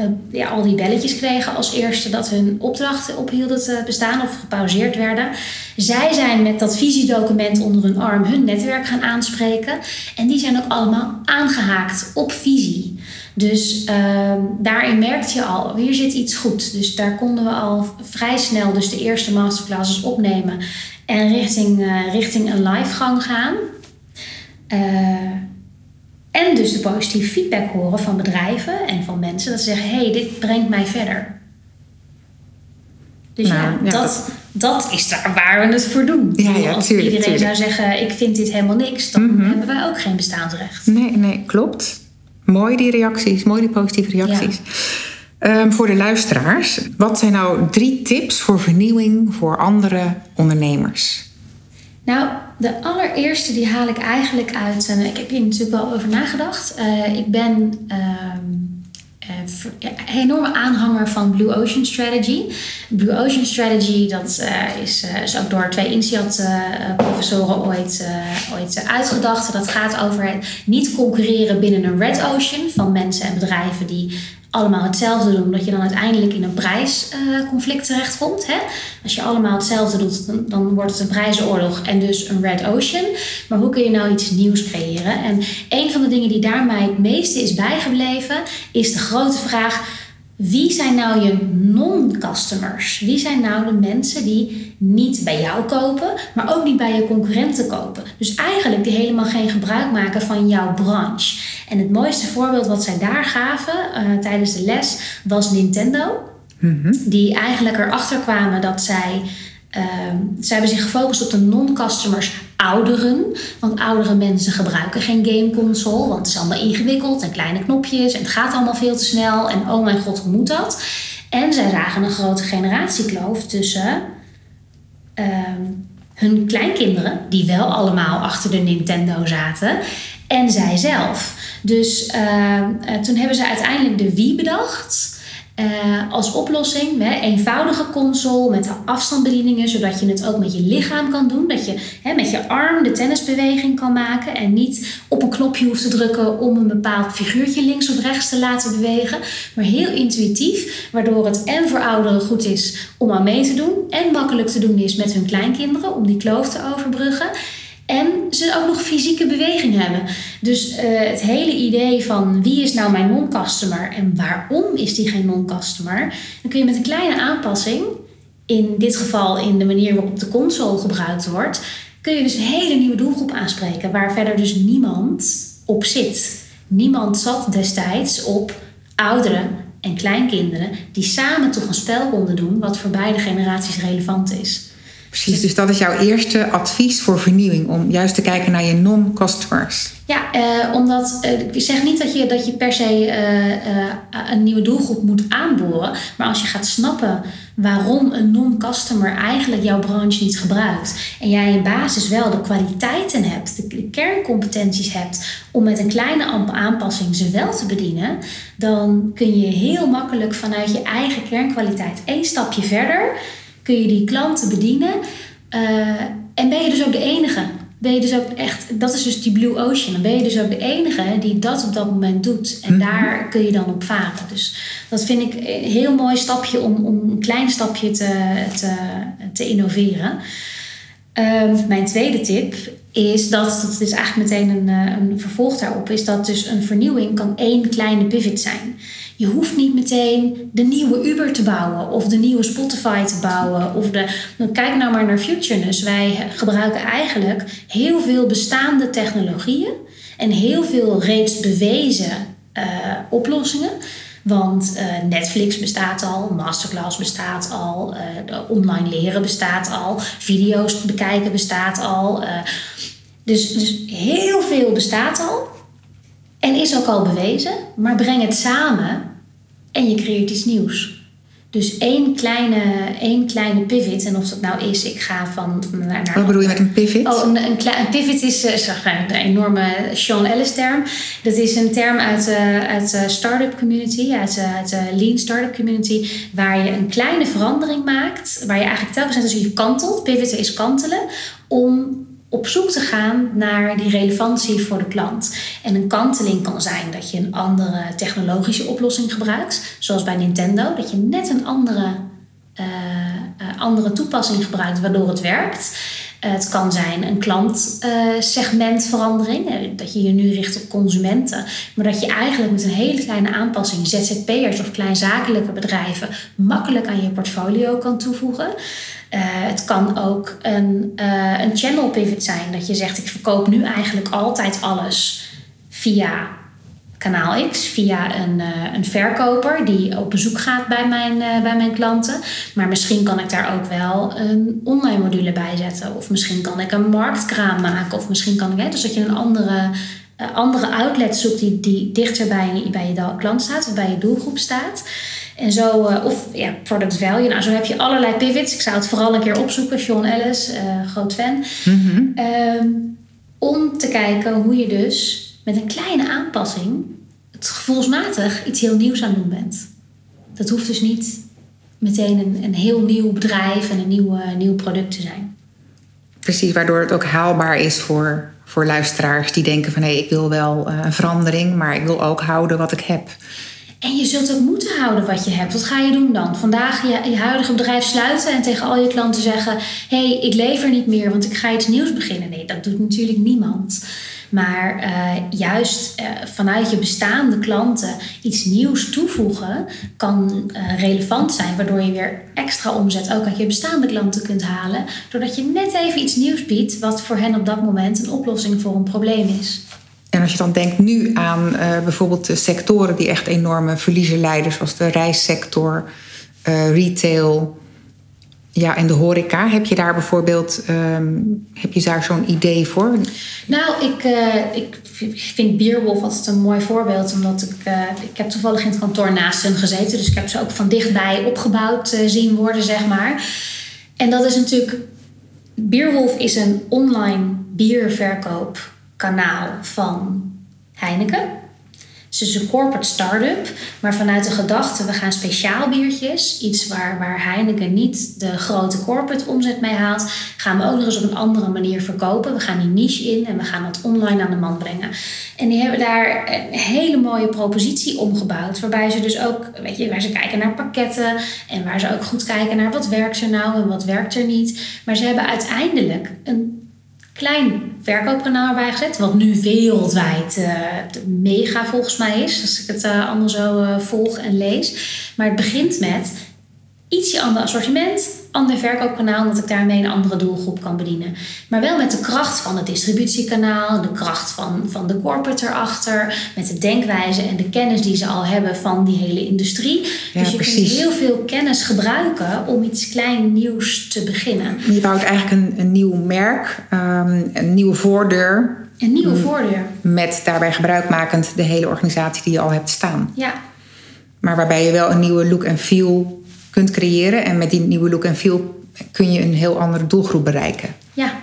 uh, ja, al die belletjes kregen als eerste dat hun opdrachten ophielden te bestaan of gepauzeerd werden. Zij zijn met dat visiedocument onder hun arm hun netwerk gaan aanspreken. En die zijn ook allemaal aangehaakt op visie. Dus uh, daarin merkte je al, hier zit iets goed. Dus daar konden we al vrij snel dus de eerste masterclasses opnemen. En richting, uh, richting een live gang gaan. En dus de positieve feedback horen van bedrijven en van mensen. Dat ze zeggen, hé, hey, dit brengt mij verder. Dus nou, ja, dat, dat is daar waar we het voor doen. Ja, ja, Als tuurlijk, iedereen tuurlijk. zou zeggen, ik vind dit helemaal niks, dan Mhm. hebben wij ook geen bestaansrecht. Nee, nee, klopt. Mooi die reacties, mooi die positieve reacties. Ehm, voor de luisteraars, wat zijn nou drie tips voor vernieuwing voor andere ondernemers? Nou, de allereerste die haal ik eigenlijk uit. En ik heb hier natuurlijk wel over nagedacht. Uh, ik ben uh, uh, een enorme aanhanger van Blue Ocean Strategy. Blue Ocean Strategy, dat is, is ook door twee INSEAD-professoren ooit, ooit uitgedacht. Dat gaat over het niet concurreren binnen een red ocean van mensen en bedrijven die allemaal hetzelfde doen, dat je dan uiteindelijk in een prijsconflict uh, terechtkomt. Hè? Als je allemaal hetzelfde doet, dan, dan, wordt het een prijzenoorlog en dus een red ocean. Maar hoe kun je nou iets nieuws creëren? En een van de dingen die daar mij het meeste is bijgebleven, is de grote vraag. Wie zijn nou je non-customers? Wie zijn nou de mensen die niet bij jou kopen, maar ook niet bij je concurrenten kopen? Dus eigenlijk die helemaal geen gebruik maken van jouw branche. En het mooiste voorbeeld wat zij daar gaven uh, tijdens de les was Nintendo. Mhm. Die eigenlijk erachter kwamen dat zij. Uh, ze hebben zich gefocust op de non-customers ouderen. Want oudere mensen gebruiken geen gameconsole. Want het is allemaal ingewikkeld en kleine knopjes. En het gaat allemaal veel te snel. En oh mijn god, hoe moet dat? En zij zagen een grote generatiekloof tussen uh, hun kleinkinderen, die wel allemaal achter de Nintendo zaten, en zij zelf. Dus uh, toen hebben ze uiteindelijk de Wii bedacht. Uh, als oplossing. Hè, eenvoudige console met afstandsbedieningen, zodat je het ook met je lichaam kan doen. Dat je hè, met je arm de tennisbeweging kan maken en niet op een knopje hoeft te drukken om een bepaald figuurtje links of rechts te laten bewegen. Maar heel intuïtief, waardoor het en voor ouderen goed is om aan mee te doen en makkelijk te doen is met hun kleinkinderen om die kloof te overbruggen. En ze ook nog fysieke beweging hebben. Dus uh, het hele idee van wie is nou mijn non-customer en waarom is die geen non-customer, dan kun je met een kleine aanpassing, in dit geval in de manier waarop de console gebruikt wordt, kun je dus een hele nieuwe doelgroep aanspreken waar verder dus niemand op zit. Niemand zat destijds op ouderen en kleinkinderen die samen toch een spel konden doen wat voor beide generaties relevant is. Precies, dus dat is jouw eerste advies voor vernieuwing, om juist te kijken naar je non-customers. Ja, eh, omdat uh, ik zeg niet dat je, dat je per se uh, een nieuwe doelgroep moet aanboren, maar als je gaat snappen waarom een non-customer eigenlijk jouw branche niet gebruikt en jij in basis wel de kwaliteiten hebt, de, de kerncompetenties hebt om met een kleine aanpassing ze wel te bedienen, dan kun je heel makkelijk vanuit je eigen kernkwaliteit één stapje verder kun je die klanten bedienen. Uh, en ben je dus ook de enige. Ben je dus ook echt, dat is dus die blue ocean. Dan ben je dus ook de enige die dat op dat moment doet. En mhm. daar kun je dan op varen. Dus dat vind ik een heel mooi stapje om, om een klein stapje te, te, te innoveren. Uh, mijn tweede tip is dat, dat is eigenlijk meteen een, eh, een vervolg daarop, is dat dus een vernieuwing kan één kleine pivot zijn. Je hoeft niet meteen de nieuwe Uber te bouwen of de nieuwe Spotify te bouwen. Of de, kijk nou maar naar Futureness. Wij gebruiken eigenlijk heel veel bestaande technologieën en heel veel reeds bewezen uh, oplossingen. Want uh, Netflix bestaat al, Masterclass bestaat al, uh, online leren bestaat al, video's bekijken bestaat al. dus, dus heel veel bestaat al. En is ook al bewezen, maar breng het samen en je creëert iets nieuws. Dus één kleine, één kleine pivot, en of dat nou is, ik ga van, naar, naar. Wat bedoel je met een pivot? Oh, een, een, een pivot is uh, zeg, een enorme Sean Ellis term. Dat is een term uit, uh, uit de startup community, uit, uit de lean startup community, waar je een kleine verandering maakt, waar je eigenlijk telkens net als je kantelt, pivoten is kantelen, om op zoek te gaan naar die relevantie voor de klant. En een kanteling kan zijn dat je een andere technologische oplossing gebruikt, zoals bij Nintendo, dat je net een andere, uh, andere toepassing gebruikt waardoor het werkt. het kan zijn een klantsegmentverandering, dat je je nu richt op consumenten, maar dat je eigenlijk met een hele kleine aanpassing ZZP'ers of kleinzakelijke bedrijven makkelijk aan je portfolio kan toevoegen. Uh, het kan ook een, uh, een channel pivot zijn. Dat je zegt, ik verkoop nu eigenlijk altijd alles via kanaal X, via een, uh, een verkoper die op bezoek gaat bij mijn, bij mijn klanten. Maar misschien kan ik daar ook wel een online module bij zetten. Of misschien kan ik een marktkraam maken. Of misschien kan ik, hè, dus dat je een andere, andere outlet zoekt die, die dichter bij, bij je klant staat of bij je doelgroep staat. En zo, uh, of ja, product value. Nou, zo heb je allerlei pivots. Ik zou het vooral een keer opzoeken. Sean Ellis, uh, groot fan. Mm om te kijken hoe je dus met een kleine aanpassing het gevoelsmatig iets heel nieuws aan het doen bent. Dat hoeft dus niet meteen een, een heel nieuw bedrijf en een nieuw, nieuw product te zijn. Precies, waardoor het ook haalbaar is voor, voor luisteraars die denken van hé, hey, ik wil wel een verandering, maar ik wil ook houden wat ik heb. En je zult ook moeten houden wat je hebt. Wat ga je doen dan? Vandaag je, huidige bedrijf sluiten en tegen al je klanten zeggen: hé, hey, ik lever niet meer, want ik ga iets nieuws beginnen. Nee, dat doet natuurlijk niemand. Maar uh, juist uh, vanuit je bestaande klanten iets nieuws toevoegen kan uh, relevant zijn, waardoor je weer extra omzet ook uit je bestaande klanten kunt halen, doordat je net even iets nieuws biedt wat voor hen op dat moment een oplossing voor een probleem is. En als je dan denkt nu aan uh, bijvoorbeeld de sectoren die echt enorme verliezen leiden, zoals de reissector, uh, retail ja, en de horeca. Heb je daar bijvoorbeeld um, heb je daar zo'n idee voor? Nou, ik, uh, ik vind Bierwolf altijd een mooi voorbeeld. Omdat ik, ik heb toevallig in het kantoor naast hen gezeten. Dus ik heb ze ook van dichtbij opgebouwd zien worden, zeg maar. En dat is natuurlijk... Bierwolf is een online bierverkoop kanaal van Heineken. Het is een corporate start-up, maar vanuit de gedachte, we gaan speciaal biertjes, iets waar, waar Heineken niet de grote corporate omzet mee haalt, gaan we ook nog eens op een andere manier verkopen. We gaan die niche in en we gaan het online aan de man brengen. En die hebben daar een hele mooie propositie omgebouwd, waarbij ze dus ook, weet je, waar ze kijken naar pakketten en waar ze ook goed kijken naar wat werkt er nou en wat werkt er niet. Maar ze hebben uiteindelijk een klein verkoopkanaal erbij gezet. Wat nu wereldwijd uh, mega volgens mij is. Als ik het uh, allemaal zo uh, volg en lees. Maar het begint met ietsje ander assortiment, ander verkoopkanaal, omdat ik daarmee een andere doelgroep kan bedienen. Maar wel met de kracht van het distributiekanaal, de kracht van, van de corporate erachter, met de denkwijze en de kennis die ze al hebben van die hele industrie. dus je precies. kunt heel veel kennis gebruiken om iets klein nieuws te beginnen. Je bouwt eigenlijk een, een nieuw merk, um, een nieuwe voordeur. Een nieuwe voordeur. Met daarbij gebruikmakend de hele organisatie die je al hebt staan. Ja. Maar waarbij je wel een nieuwe look en feel kunt creëren. En met die nieuwe look en feel kun je een heel andere doelgroep bereiken. Ja,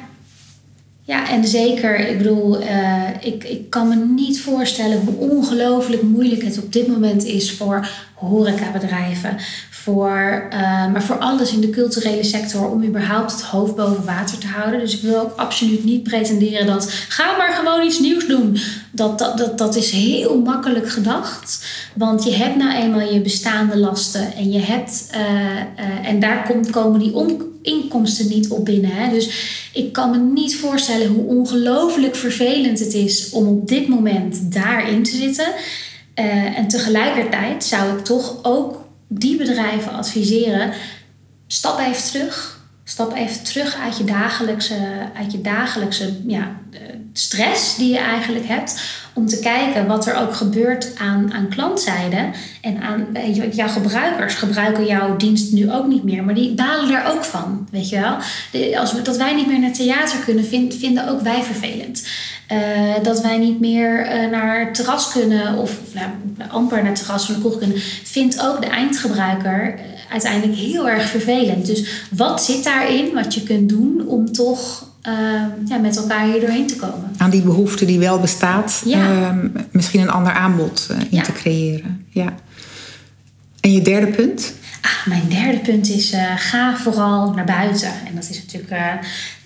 ja, en zeker, ik bedoel, uh, ik, ik kan me niet voorstellen hoe ongelooflijk moeilijk het op dit moment is voor horecabedrijven, voor, uh, maar voor alles in de culturele sector om überhaupt het hoofd boven water te houden. Dus ik wil ook absoluut niet pretenderen dat ga maar gewoon iets nieuws doen. Dat, dat, dat, dat is heel makkelijk gedacht. Want je hebt nou eenmaal je bestaande lasten en je hebt, uh, uh, en daar komt, komen die inkomsten niet op binnen. Hè? Dus ik kan me niet voorstellen hoe ongelooflijk vervelend het is om op dit moment daarin te zitten. En tegelijkertijd zou ik toch ook die bedrijven adviseren: stap even terug. Stap even terug uit je dagelijkse, uit je dagelijkse ja, stress die je eigenlijk hebt. Om te kijken wat er ook gebeurt aan, aan klantzijde. En aan jouw gebruikers gebruiken jouw dienst nu ook niet meer. Maar die balen daar ook van. Weet je wel? Als we, dat wij niet meer naar theater kunnen, vind, vinden ook wij vervelend. Uh, dat wij niet meer uh, naar het terras kunnen. Of, of nou, amper naar het terras van de kroeg kunnen. Vindt ook de eindgebruiker uiteindelijk heel erg vervelend. Dus wat zit daarin wat je kunt doen om toch uh, ja, met elkaar hier doorheen te komen? Aan die behoefte die wel bestaat, ja. uh, misschien een ander aanbod in ja. te creëren. Ja. En je derde punt? Ah, mijn derde punt is ga vooral naar buiten. En dat is natuurlijk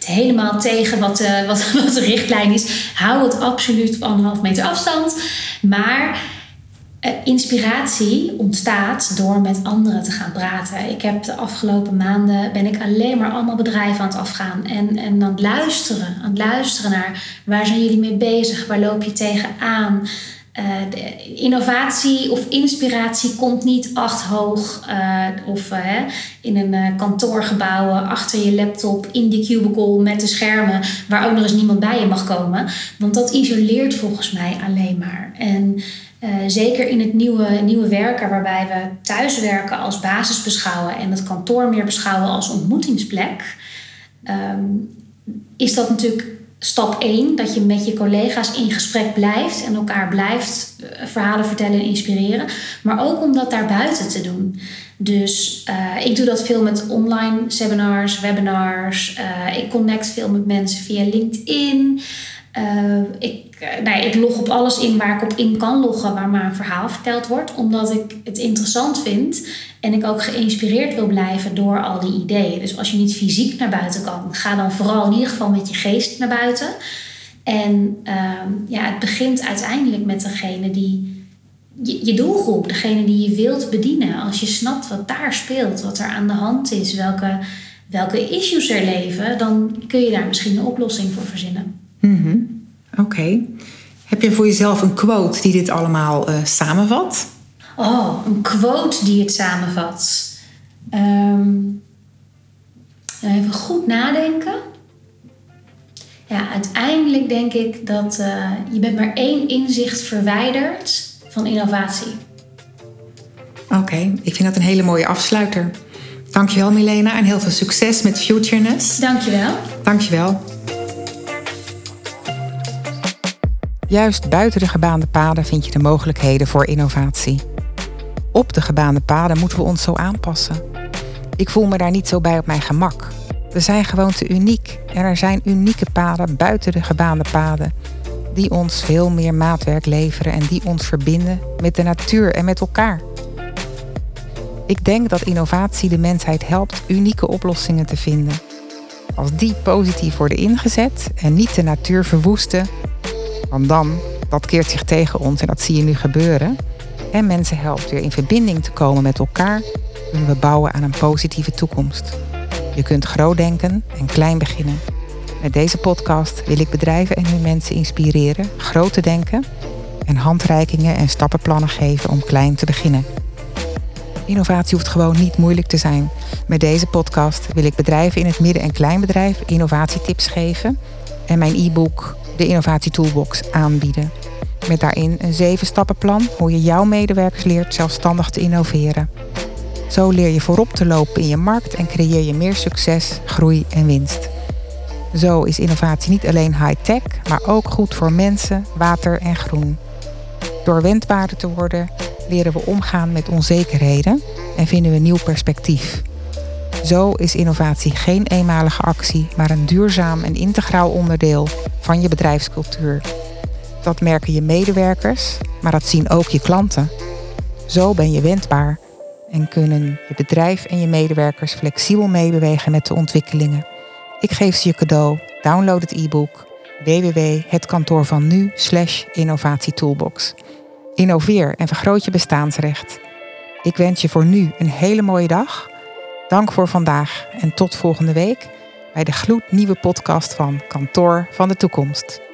helemaal tegen wat, wat, wat de richtlijn is. Hou het absoluut op anderhalf meter afstand. Maar uh, inspiratie ontstaat door met anderen te gaan praten. Ik heb de afgelopen maanden ben ik alleen maar allemaal bedrijven aan het afgaan en, en aan het luisteren. Aan luisteren naar waar zijn jullie mee bezig? Waar loop je tegenaan? Uh, innovatie of inspiratie komt niet acht hoog uh, of uh, in een kantoorgebouw achter je laptop in die cubicle met de schermen waar ook nog eens niemand bij je mag komen. Want dat isoleert volgens mij alleen maar. En zeker in het nieuwe, nieuwe werken, waarbij we thuiswerken als basis beschouwen en het kantoor meer beschouwen als ontmoetingsplek, um, is dat natuurlijk stap 1, dat je met je collega's in gesprek blijft en elkaar blijft uh, verhalen vertellen en inspireren, maar ook om dat daarbuiten te doen. Dus uh, ik doe dat veel met online seminars, webinars. ik connect veel met mensen via LinkedIn. Ik nee, nou ik log op alles in waar ik op in kan loggen, waar maar een verhaal verteld wordt, omdat ik het interessant vind en ik ook geïnspireerd wil blijven door al die ideeën. Dus als je niet fysiek naar buiten kan, ga dan vooral in ieder geval met je geest naar buiten. En uh, ja, het begint uiteindelijk met degene die je, je doelgroep, degene die je wilt bedienen. Als je snapt wat daar speelt, wat er aan de hand is, welke, welke issues er leven, dan kun je daar misschien een oplossing voor verzinnen. Mm Oké. Okay. Heb je voor jezelf een quote die dit allemaal uh, samenvat? Oh, een quote die het samenvat. Um, even goed nadenken. Ja, uiteindelijk denk ik dat uh, je bent maar één inzicht verwijderd van innovatie. Oké, okay, ik vind dat een hele mooie afsluiter. Dankjewel Milena en heel veel succes met Futureness. Dankjewel. Dankjewel. Juist buiten de gebaande paden vind je de mogelijkheden voor innovatie. Op de gebaande paden moeten we ons zo aanpassen. Ik voel me daar niet zo bij op mijn gemak. We zijn gewoon te uniek en er zijn unieke paden buiten de gebaande paden die ons veel meer maatwerk leveren en die ons verbinden met de natuur en met elkaar. Ik denk dat innovatie de mensheid helpt unieke oplossingen te vinden. Als die positief worden ingezet en niet de natuur verwoesten, want dan, dat keert zich tegen ons en dat zie je nu gebeuren, en mensen helpt weer in verbinding te komen met elkaar, kunnen we bouwen aan een positieve toekomst. Je kunt groot denken en klein beginnen. Met deze podcast wil ik bedrijven en hun mensen inspireren groot te denken en handreikingen en stappenplannen geven om klein te beginnen. Innovatie hoeft gewoon niet moeilijk te zijn. Met deze podcast wil ik bedrijven in het midden- en kleinbedrijf innovatietips geven en mijn e-book, de Innovatie Toolbox, aanbieden. Met daarin een zeven stappenplan hoe je jouw medewerkers leert zelfstandig te innoveren. Zo leer je voorop te lopen in je markt en creëer je meer succes, groei en winst. Zo is innovatie niet alleen high-tech, maar ook goed voor mensen, water en groen. Door wendbaarder te worden, leren we omgaan met onzekerheden en vinden we nieuw perspectief. Zo is innovatie geen eenmalige actie, maar een duurzaam en integraal onderdeel van je bedrijfscultuur. Dat merken je medewerkers, maar dat zien ook je klanten. Zo ben je wendbaar en kunnen je bedrijf en je medewerkers flexibel meebewegen met de ontwikkelingen. Ik geef ze je cadeau. Download het e-book www.hetkantoorvannu innovatietoolbox. Innoveer en vergroot je bestaansrecht. Ik wens je voor nu een hele mooie dag. Dank voor vandaag en tot volgende week bij de gloednieuwe podcast van Kantoor van de Toekomst.